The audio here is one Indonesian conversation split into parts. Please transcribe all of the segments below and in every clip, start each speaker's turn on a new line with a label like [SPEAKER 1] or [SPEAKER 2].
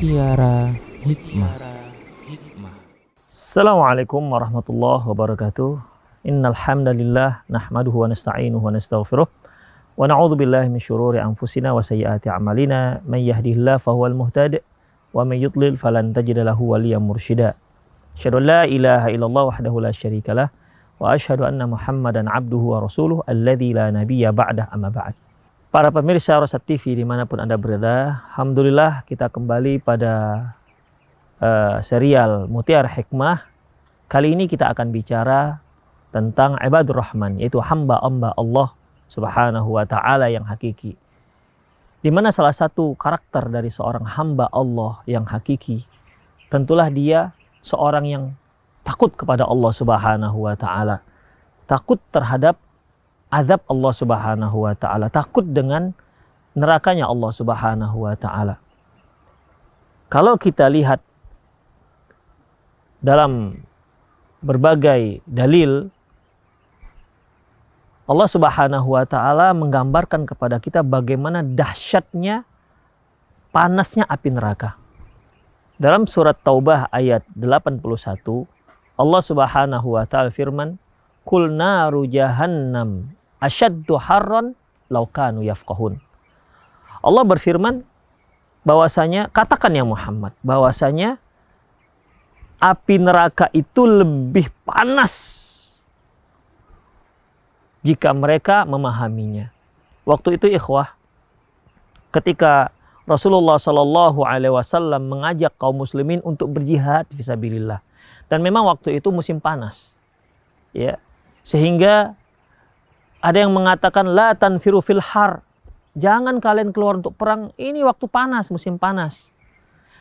[SPEAKER 1] Mutiara Hikmah.
[SPEAKER 2] Assalamualaikum warahmatullahi wabarakatuh. Innal hamdalillah nahmaduhu wa nasta'inuhu wa nastaghfiruh wa na'udzu billahi min syururi anfusina wa sayyiati a'malina may yahdihillahu fahuwal muhtadi wa may yudlil falan tajida lahu waliyyan mursyida. Asyhadu an la ilaha illallah wahdahu la syarikalah wa asyhadu anna Muhammadan abduhu wa rasuluh alladzi la nabiyya ba'dah amma ba'd. Para pemirsa Rosat TV di mana pun Anda berada, Alhamdulillah kita kembali pada uh, serial Mutiara Hikmah. Kali ini kita akan bicara tentang ibadur rahman, yaitu hamba-hamba Allah subhanahu wa ta'ala yang hakiki. Di mana salah satu karakter dari seorang hamba Allah yang hakiki, tentulah dia seorang yang takut kepada Allah subhanahu wa ta'ala. Takut terhadap azab Allah Subhanahu wa taala, takut dengan nerakanya Allah Subhanahu wa taala. Kalau kita lihat dalam berbagai dalil Allah Subhanahu wa taala menggambarkan kepada kita bagaimana dahsyatnya panasnya api neraka. Dalam surat Taubah ayat 81 Allah Subhanahu wa taala firman, "Kul naru jahannam asyaddu harran laukanu yafqahun. Allah berfirman bahwasanya katakan ya Muhammad bahwasanya api neraka itu lebih panas jika mereka memahaminya. Waktu itu ikhwah ketika Rasulullah Shallallahu Alaihi Wasallam mengajak kaum muslimin untuk berjihad visabilillah dan memang waktu itu musim panas ya sehingga ada yang mengatakan la tanfiru fil har. Jangan kalian keluar untuk perang. Ini waktu panas, musim panas.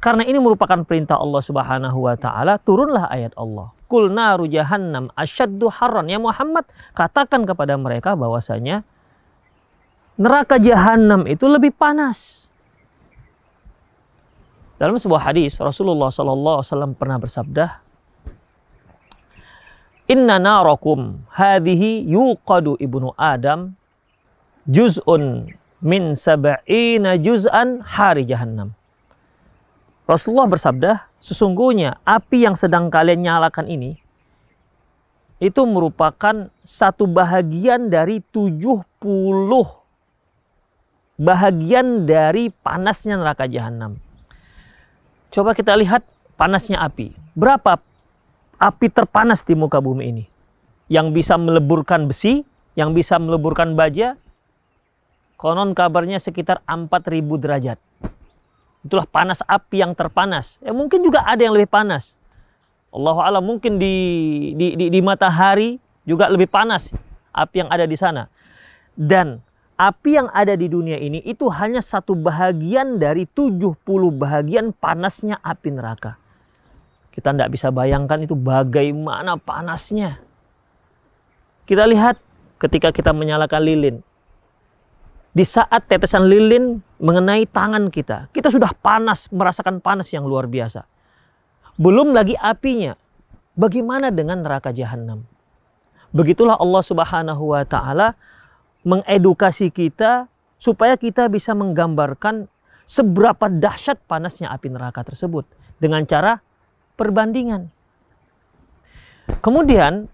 [SPEAKER 2] Karena ini merupakan perintah Allah Subhanahu wa taala, turunlah ayat Allah. Kul naru jahannam asyaddu harran. Ya Muhammad, katakan kepada mereka bahwasanya neraka jahanam itu lebih panas. Dalam sebuah hadis Rasulullah wasallam pernah bersabda, Inna narakum hadhihi yuqadu ibnu Adam juz'un min sab'ina juz'an hari jahannam. Rasulullah bersabda, sesungguhnya api yang sedang kalian nyalakan ini itu merupakan satu bahagian dari 70 bahagian dari panasnya neraka jahanam. Coba kita lihat panasnya api. Berapa api terpanas di muka bumi ini. Yang bisa meleburkan besi, yang bisa meleburkan baja, konon kabarnya sekitar 4000 derajat. Itulah panas api yang terpanas. Ya mungkin juga ada yang lebih panas. Allah alam mungkin di, di, di, di matahari juga lebih panas api yang ada di sana. Dan api yang ada di dunia ini itu hanya satu bahagian dari 70 bahagian panasnya api neraka. Kita tidak bisa bayangkan itu bagaimana panasnya. Kita lihat ketika kita menyalakan lilin. Di saat tetesan lilin mengenai tangan kita, kita sudah panas, merasakan panas yang luar biasa. Belum lagi apinya. Bagaimana dengan neraka jahanam? Begitulah Allah Subhanahu wa taala mengedukasi kita supaya kita bisa menggambarkan seberapa dahsyat panasnya api neraka tersebut dengan cara perbandingan. Kemudian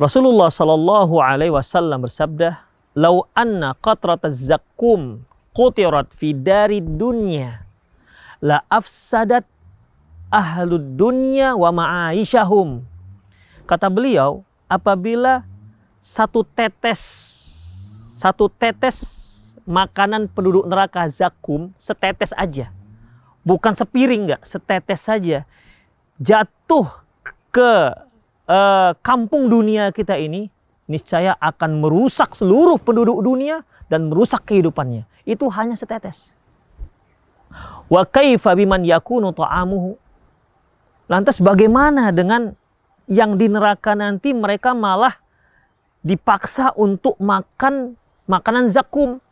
[SPEAKER 2] Rasulullah Shallallahu Alaihi Wasallam bersabda, "Lau anna qatrat zakum qutirat fi dari dunya la afsadat ahlud dunya wa ma'aisyahum." Kata beliau, apabila satu tetes satu tetes makanan penduduk neraka zakum setetes aja bukan sepiring nggak, setetes saja jatuh ke uh, kampung dunia kita ini, niscaya akan merusak seluruh penduduk dunia dan merusak kehidupannya. Itu hanya setetes. Wa kaifa biman yakunu ta'amuhu? Lantas bagaimana dengan yang di neraka nanti mereka malah dipaksa untuk makan makanan zakum.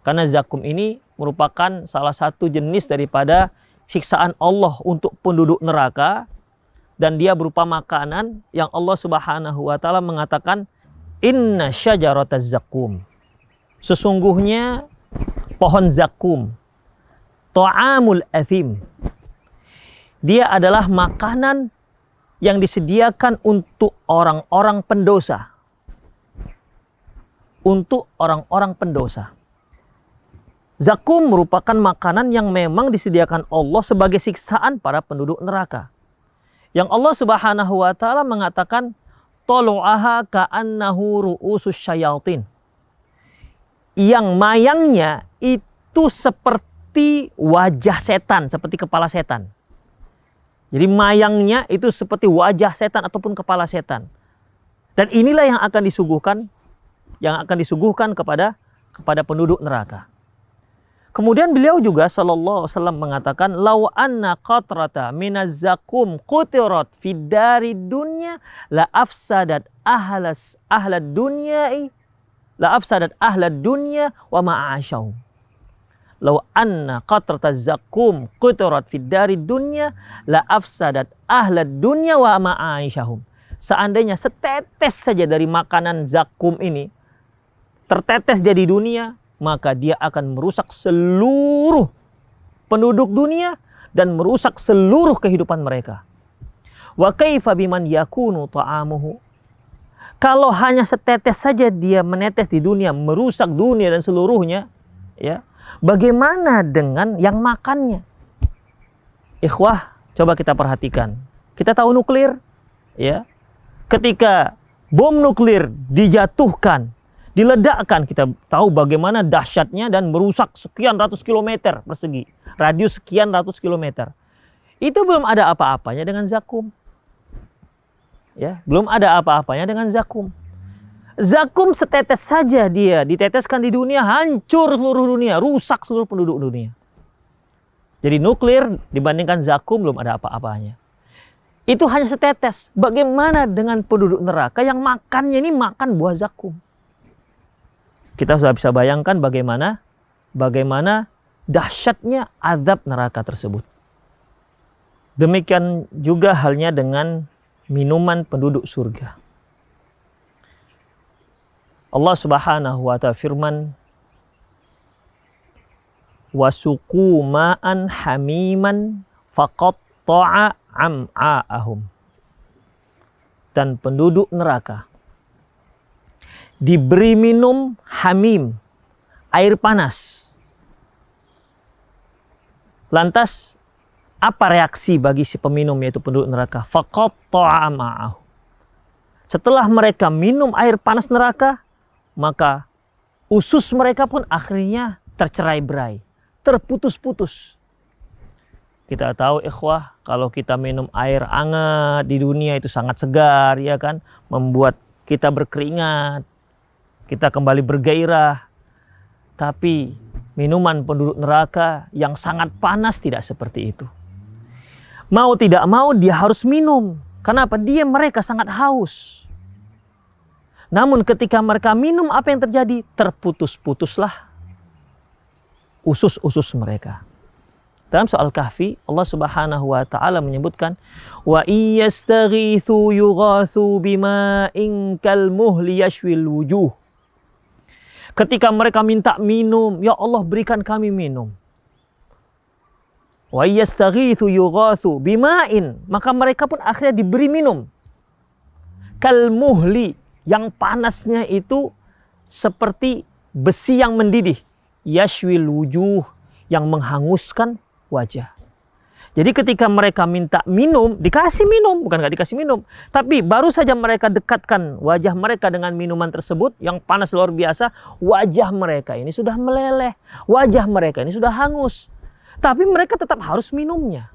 [SPEAKER 2] Karena zakum ini merupakan salah satu jenis daripada siksaan Allah untuk penduduk neraka dan dia berupa makanan yang Allah Subhanahu wa taala mengatakan inna syajarataz zakum. Sesungguhnya pohon zakum ta'amul athim. Dia adalah makanan yang disediakan untuk orang-orang pendosa. Untuk orang-orang pendosa. Zakum merupakan makanan yang memang disediakan Allah sebagai siksaan para penduduk neraka. Yang Allah Subhanahu wa taala mengatakan tolu'aha ka'annahu ru'usus syayatin. Yang mayangnya itu seperti wajah setan, seperti kepala setan. Jadi mayangnya itu seperti wajah setan ataupun kepala setan. Dan inilah yang akan disuguhkan yang akan disuguhkan kepada kepada penduduk neraka. Kemudian beliau juga sallallahu alaihi wasallam mengatakan lau anna qatrata minaz zakum qutirat fid dari dunya la afsadat ahlas ahlad dunya la afsadat ahlad dunya wa ma'ashahum. Lau anna qatrata zakum qutirat fid dari dunya la afsadat ahlad dunya wa ma'ashahum. Seandainya setetes saja dari makanan zakum ini tertetes dia di dunia, maka dia akan merusak seluruh penduduk dunia dan merusak seluruh kehidupan mereka. Wa kaifa biman yakunu ta'amuhu? Kalau hanya setetes saja dia menetes di dunia, merusak dunia dan seluruhnya, ya. Bagaimana dengan yang makannya? Ikhwah, coba kita perhatikan. Kita tahu nuklir, ya. Ketika bom nuklir dijatuhkan diledakkan. Kita tahu bagaimana dahsyatnya dan merusak sekian ratus kilometer persegi. Radius sekian ratus kilometer. Itu belum ada apa-apanya dengan zakum. Ya belum ada apa-apanya dengan zakum. Zakum setetes saja dia. Diteteskan di dunia hancur seluruh dunia. Rusak seluruh penduduk dunia. Jadi nuklir dibandingkan zakum belum ada apa-apanya. Itu hanya setetes. Bagaimana dengan penduduk neraka yang makannya ini makan buah zakum kita sudah bisa bayangkan bagaimana bagaimana dahsyatnya azab neraka tersebut. Demikian juga halnya dengan minuman penduduk surga. Allah Subhanahu wa taala firman wasuku ma'an hamiman faqatta'a am'a'ahum. Dan penduduk neraka diberi minum hamim, air panas. Lantas apa reaksi bagi si peminum yaitu penduduk neraka? ma'ahu. Setelah mereka minum air panas neraka, maka usus mereka pun akhirnya tercerai-berai, terputus-putus. Kita tahu ikhwah, kalau kita minum air hangat di dunia itu sangat segar, ya kan? Membuat kita berkeringat, kita kembali bergairah. Tapi minuman penduduk neraka yang sangat panas tidak seperti itu. Mau tidak mau dia harus minum. Kenapa? Dia mereka sangat haus. Namun ketika mereka minum apa yang terjadi? Terputus-putuslah usus-usus mereka. Dalam soal kahfi, Allah Subhanahu wa taala menyebutkan wa iyastaghithu yughathu bima'in kalmuhli yashwil wujuh Ketika mereka minta minum, ya Allah berikan kami minum. Wa yastaghithu yughathu bima'in, maka mereka pun akhirnya diberi minum. Kal muhli yang panasnya itu seperti besi yang mendidih. Yashwil wujuh yang menghanguskan wajah. Jadi ketika mereka minta minum, dikasih minum, bukan nggak dikasih minum. Tapi baru saja mereka dekatkan wajah mereka dengan minuman tersebut yang panas luar biasa, wajah mereka ini sudah meleleh, wajah mereka ini sudah hangus. Tapi mereka tetap harus minumnya.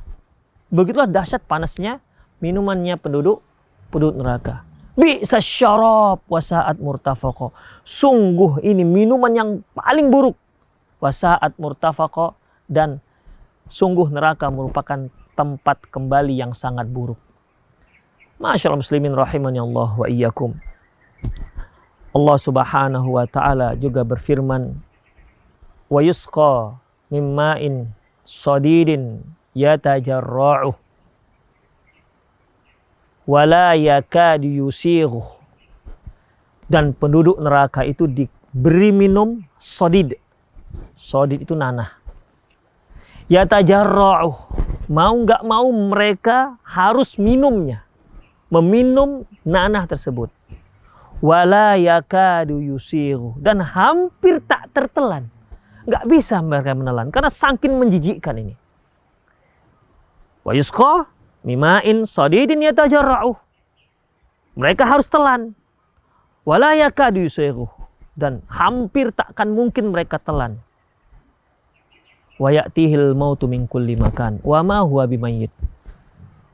[SPEAKER 2] Begitulah dahsyat panasnya minumannya penduduk penduduk neraka. Bisa syarab wasaat murtafako. Sungguh ini minuman yang paling buruk. Wasaat murtafako dan Sungguh neraka merupakan tempat kembali yang sangat buruk. Masya Allah muslimin rahimani Allah wa iyyakum. Allah subhanahu wa ta'ala juga berfirman wa yusqa mimma'in sadidin yatajarra'uh wala yakadu yusighuh dan penduduk neraka itu diberi minum sodid. Sodid itu nanah Yatajarra'u. Mau nggak mau mereka harus minumnya. Meminum nanah tersebut. Wala yakadu yusiru. Dan hampir tak tertelan. Nggak bisa mereka menelan. Karena saking menjijikkan ini. Wa yusqa mimain sadidin yatajarra'u. Mereka harus telan. Wala yakadu yusiru. Dan hampir takkan mungkin mereka telan wa ya'tihil mautu min kulli makan wa ma huwa.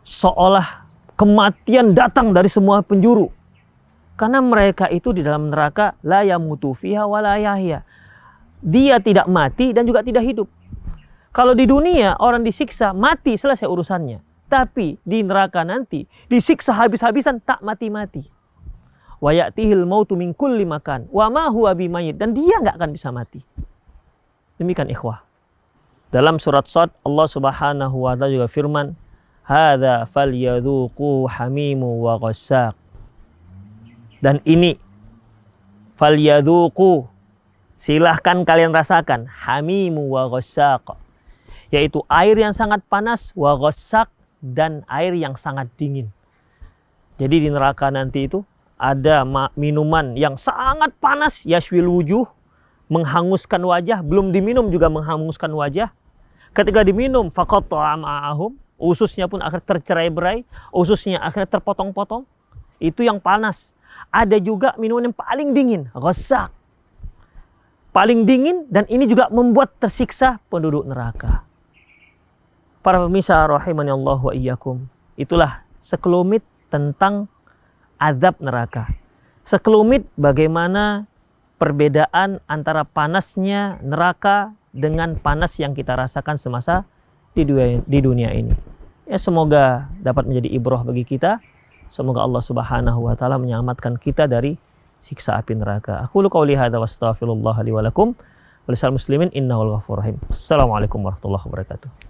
[SPEAKER 2] Seolah kematian datang dari semua penjuru. Karena mereka itu di dalam neraka la yamutu fiha. Dia tidak mati dan juga tidak hidup. Kalau di dunia orang disiksa mati selesai urusannya. Tapi di neraka nanti disiksa habis-habisan tak mati-mati. Wa ya'tihil mautu min kulli makan wa ma huwa dan dia nggak akan bisa mati. Demikian ikhwah. Dalam surat Sad Allah Subhanahu wa taala juga firman, "Hadza falyadhuqu hamimu wa ghassaq." Dan ini falyadhuqu silahkan kalian rasakan hamimu wa ghassaq yaitu air yang sangat panas wa ghassaq dan air yang sangat dingin. Jadi di neraka nanti itu ada minuman yang sangat panas yashwil wujuh menghanguskan wajah, belum diminum juga menghanguskan wajah. Ketika diminum, ma'ahum, ususnya pun akhirnya tercerai-berai, ususnya akhirnya terpotong-potong. Itu yang panas. Ada juga minuman yang paling dingin, ghasak. Paling dingin dan ini juga membuat tersiksa penduduk neraka. Para pemirsa rahimani Allah wa iyyakum. Itulah sekelumit tentang azab neraka. Sekelumit bagaimana perbedaan antara panasnya neraka dengan panas yang kita rasakan semasa di dunia, di dunia ini. Ya semoga dapat menjadi ibroh bagi kita. Semoga Allah Subhanahu wa taala menyelamatkan kita dari siksa api neraka. Aku lu qauli hadza wastaghfirullah li wa lakum. muslimin innahu ghafurur rahim. Warahmatullahi wabarakatuh.